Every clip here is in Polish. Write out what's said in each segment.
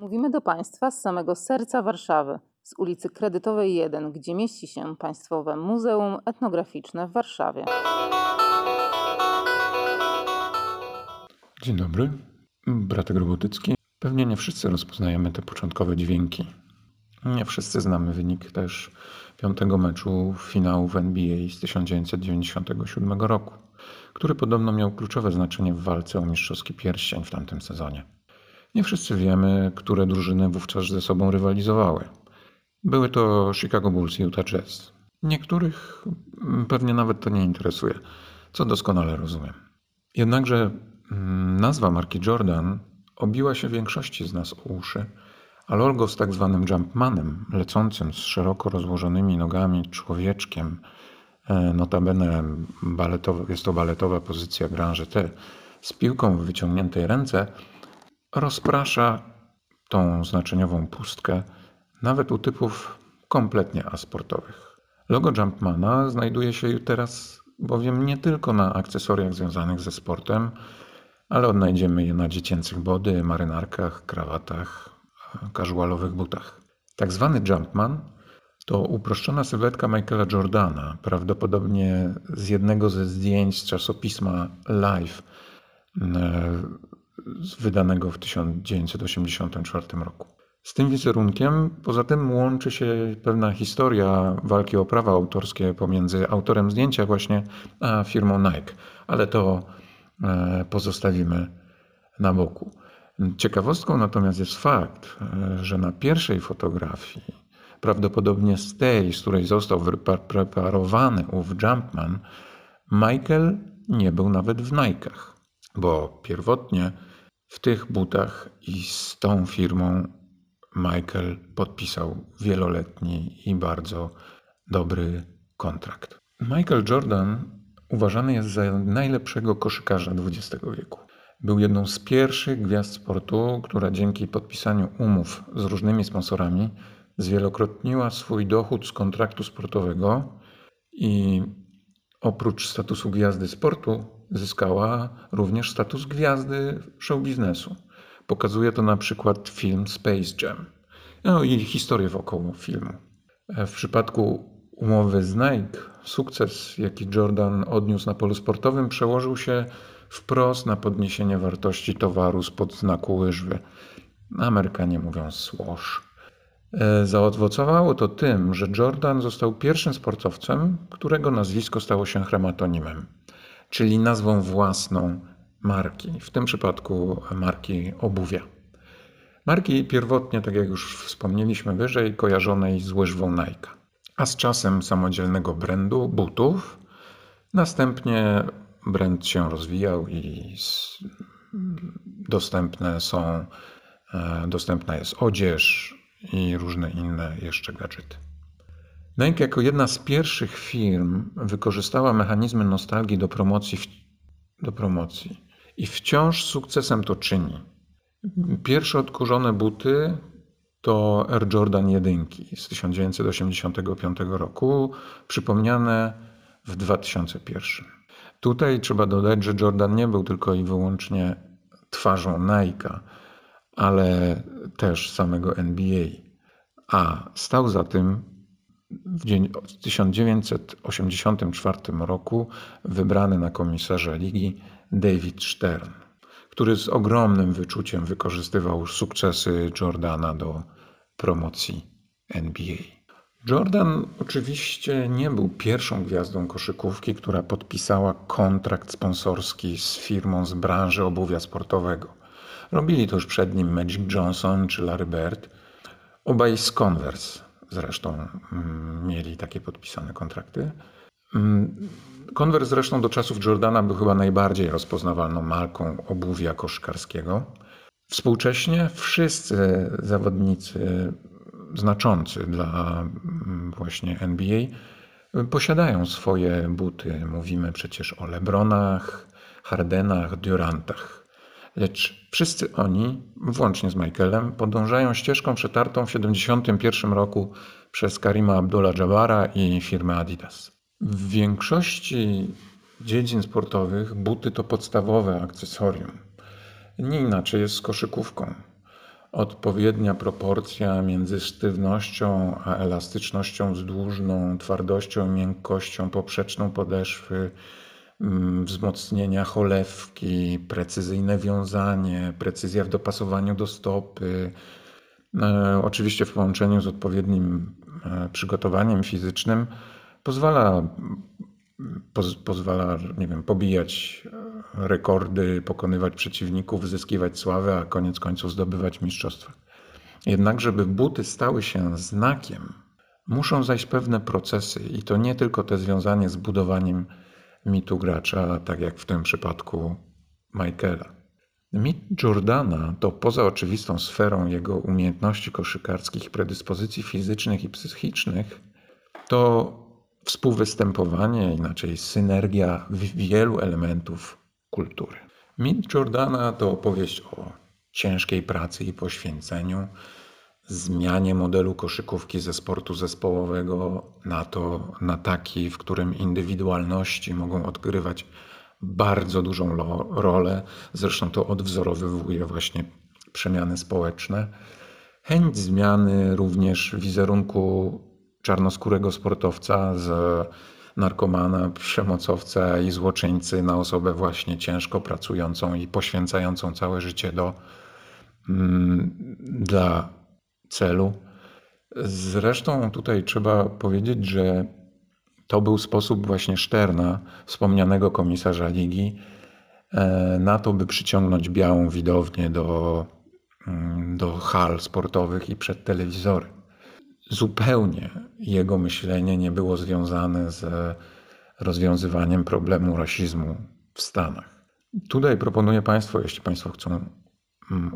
Mówimy do Państwa z samego serca Warszawy, z ulicy Kredytowej 1, gdzie mieści się Państwowe Muzeum Etnograficzne w Warszawie. Dzień dobry, Bratek Robotycki. Pewnie nie wszyscy rozpoznajemy te początkowe dźwięki. Nie wszyscy znamy wynik też piątego meczu finału w NBA z 1997 roku, który podobno miał kluczowe znaczenie w walce o mistrzowski pierścień w tamtym sezonie. Nie wszyscy wiemy, które drużyny wówczas ze sobą rywalizowały. Były to Chicago Bulls i Utah Jazz. Niektórych mm, pewnie nawet to nie interesuje, co doskonale rozumiem. Jednakże mm, nazwa marki Jordan obiła się większości z nas o uszy, a logo z tak zwanym jumpmanem, lecącym z szeroko rozłożonymi nogami człowieczkiem, e, notabene baletowa, jest to baletowa pozycja Grand T, z piłką w wyciągniętej ręce, rozprasza tą znaczeniową pustkę nawet u typów kompletnie asportowych. Logo Jumpmana znajduje się teraz bowiem nie tylko na akcesoriach związanych ze sportem, ale odnajdziemy je na dziecięcych body, marynarkach, krawatach, casualowych butach. Tak zwany Jumpman to uproszczona sylwetka Michaela Jordana, prawdopodobnie z jednego ze zdjęć z czasopisma Life, e, wydanego w 1984 roku. Z tym wizerunkiem poza tym łączy się pewna historia walki o prawa autorskie pomiędzy autorem zdjęcia właśnie a firmą Nike, ale to e, pozostawimy na boku. Ciekawostką natomiast jest fakt, e, że na pierwszej fotografii, prawdopodobnie z tej, z której został preparowany ów Jumpman, Michael nie był nawet w Nike'ach, bo pierwotnie w tych butach i z tą firmą Michael podpisał wieloletni i bardzo dobry kontrakt. Michael Jordan uważany jest za najlepszego koszykarza XX wieku. Był jedną z pierwszych gwiazd sportu, która dzięki podpisaniu umów z różnymi sponsorami zwielokrotniła swój dochód z kontraktu sportowego i oprócz statusu gwiazdy sportu zyskała również status gwiazdy show biznesu. Pokazuje to na przykład film Space Jam. No i historię wokoło filmu. W przypadku umowy z Nike, sukces, jaki Jordan odniósł na polu sportowym, przełożył się wprost na podniesienie wartości towaru spod znaku łyżwy. Amerykanie mówią słosz. E, zaowocowało to tym, że Jordan został pierwszym sportowcem, którego nazwisko stało się chromatonimem, czyli nazwą własną marki, w tym przypadku marki obuwia. Marki pierwotnie, tak jak już wspomnieliśmy wyżej, kojarzonej z łyżwą Nike, a z czasem samodzielnego brandu butów. Następnie brand się rozwijał i dostępne są, e, dostępna jest odzież i różne inne jeszcze gadżety. Nike jako jedna z pierwszych firm wykorzystała mechanizmy nostalgii do promocji, do promocji i wciąż sukcesem to czyni. Pierwsze odkurzone buty to Air Jordan 1 z 1985 roku, przypomniane w 2001. Tutaj trzeba dodać, że Jordan nie był tylko i wyłącznie twarzą Nike'a, ale też samego NBA, a stał za tym w 1984 roku wybrany na komisarza ligi David Stern, który z ogromnym wyczuciem wykorzystywał sukcesy Jordana do promocji NBA. Jordan oczywiście nie był pierwszą gwiazdą koszykówki, która podpisała kontrakt sponsorski z firmą z branży obuwia sportowego. Robili to już przed nim Magic Johnson czy Larry Bird. Obaj z Converse zresztą mm, mieli takie podpisane kontrakty. Mm, Converse zresztą do czasów Jordana był chyba najbardziej rozpoznawalną marką obuwia koszkarskiego. Współcześnie wszyscy zawodnicy znaczący dla mm, właśnie NBA posiadają swoje buty. Mówimy przecież o Lebronach, Hardenach, Durantach. Lecz wszyscy oni, włącznie z Michaelem, podążają ścieżką przetartą w 1971 roku przez Karima Abdullah-Jabara i firmę Adidas. W większości dziedzin sportowych buty to podstawowe akcesorium. Nie inaczej jest z koszykówką. odpowiednia proporcja między sztywnością a elastycznością wzdłużną, twardością i miękkością poprzeczną podeszwy, wzmocnienia cholewki, precyzyjne wiązanie, precyzja w dopasowaniu do stopy. E, oczywiście w połączeniu z odpowiednim e, przygotowaniem fizycznym pozwala, poz, pozwala nie wiem, pobijać e, rekordy, pokonywać przeciwników, zyskiwać sławę, a koniec końców zdobywać mistrzostwa. Jednak, żeby buty stały się znakiem, muszą zajść pewne procesy i to nie tylko te związane z budowaniem mitu gracza, tak jak w tym przypadku Michaela. Mit Jordana to poza oczywistą sferą jego umiejętności koszykarskich, predyspozycji fizycznych i psychicznych, to współwystępowanie, inaczej synergia wielu elementów kultury. Mit Jordana to opowieść o ciężkiej pracy i poświęceniu, zmianie modelu koszykówki ze sportu zespołowego na to, na taki, w którym indywidualności mogą odgrywać bardzo dużą rolę. Zresztą to odwzorowywuje właśnie przemiany społeczne. Chęć zmiany również wizerunku czarnoskórego sportowca z narkomana, przemocowca i złoczyńcy na osobę właśnie ciężko pracującą i poświęcającą całe życie do, mm, dla celu. Zresztą tutaj trzeba powiedzieć, że to był sposób właśnie Szterna, wspomnianego komisarza ligi, e, na to, by przyciągnąć białą widownię do, mm, do hal sportowych i przed telewizory. Zupełnie jego myślenie nie było związane z rozwiązywaniem problemu rasizmu w Stanach. Tutaj proponuję Państwu, jeśli Państwo chcą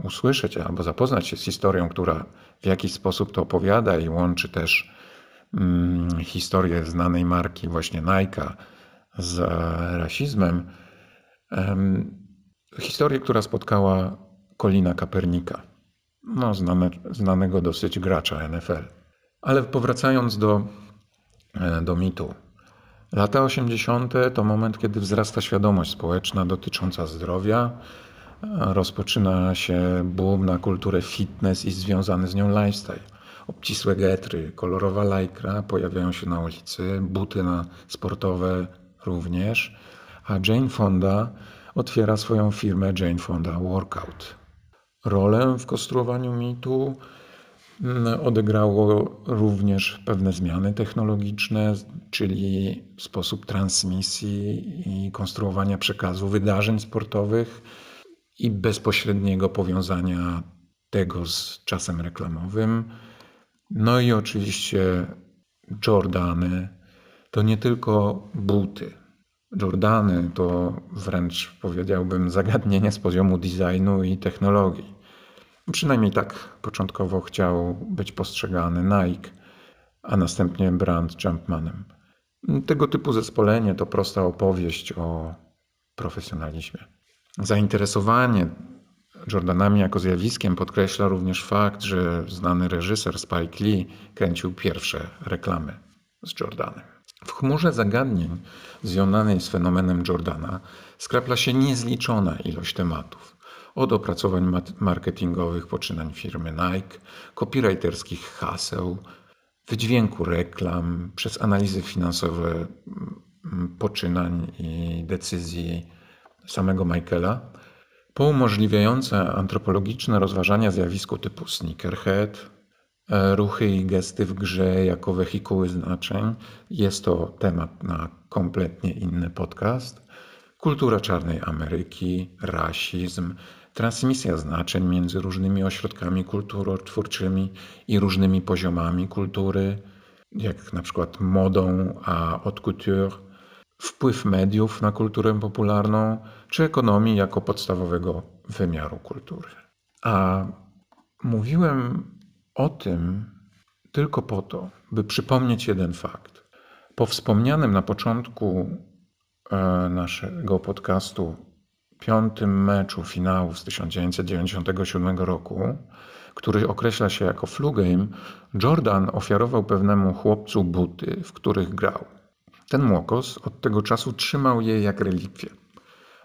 usłyszeć albo zapoznać się z historią, która w jakiś sposób to opowiada i łączy też mm, historię znanej marki właśnie Nike z rasizmem. Historię, która spotkała Kolina Kapernika, no, znane, znanego dosyć gracza NFL. Ale powracając do, e, do mitu. Lata 80. to moment, kiedy wzrasta świadomość społeczna dotycząca zdrowia. Rozpoczyna się boom na kulturę fitness i związany z nią lifestyle. Obcisłe getry, kolorowa lajkra pojawiają się na ulicy, buty na sportowe również, a Jane Fonda otwiera swoją firmę Jane Fonda Workout. Rolę w konstruowaniu mitu Mm, odegrało również pewne zmiany technologiczne, czyli sposób transmisji i konstruowania przekazu wydarzeń sportowych i bezpośredniego powiązania tego z czasem reklamowym. No i oczywiście Jordany to nie tylko buty. Jordany to wręcz powiedziałbym zagadnienie z poziomu designu i technologii. Przynajmniej tak początkowo chciał być postrzegany Nike, a następnie brand Jumpmanem. Tego typu zespolenie to prosta opowieść o profesjonalizmie. Zainteresowanie Jordanami jako zjawiskiem podkreśla również fakt, że znany reżyser Spike Lee kręcił pierwsze reklamy z Jordanem. W chmurze zagadnień związanej z fenomenem Jordana skrapla się niezliczona ilość tematów od opracowań marketingowych poczynań firmy Nike, copywriterskich haseł, wydźwięku reklam, przez analizy finansowe mm, poczynań i decyzji samego Michaela, po umożliwiające antropologiczne rozważania zjawisku typu sneakerhead, e, ruchy i gesty w grze jako wehikuły znaczeń. Jest to temat na kompletnie inny podcast. Kultura czarnej Ameryki, rasizm, transmisja znaczeń między różnymi ośrodkami kulturotwórczymi i różnymi poziomami kultury, jak na przykład modą a haute couture, wpływ mediów na kulturę popularną, czy ekonomii jako podstawowego wymiaru kultury. A mówiłem o tym tylko po to, by przypomnieć jeden fakt. Po wspomnianym na początku e, naszego podcastu piątym meczu finału z 1997 roku, który określa się jako flu game, Jordan ofiarował pewnemu chłopcu buty, w których grał. Ten młokos od tego czasu trzymał je jak relikwie,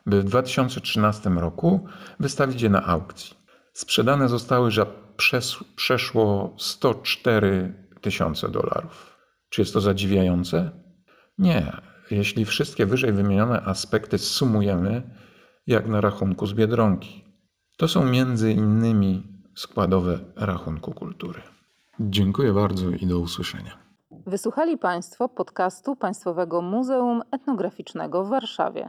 by w 2013 roku wystawić je na aukcji. Sprzedane zostały za przes- przeszło 104 tysiące dolarów. Czy jest to zadziwiające? Nie, jeśli wszystkie wyżej wymienione aspekty sumujemy, jak na rachunku z Biedronki. To są między innymi składowe rachunku kultury. Dziękuję bardzo i do usłyszenia. Wysłuchali Państwo podcastu Państwowego Muzeum Etnograficznego w Warszawie.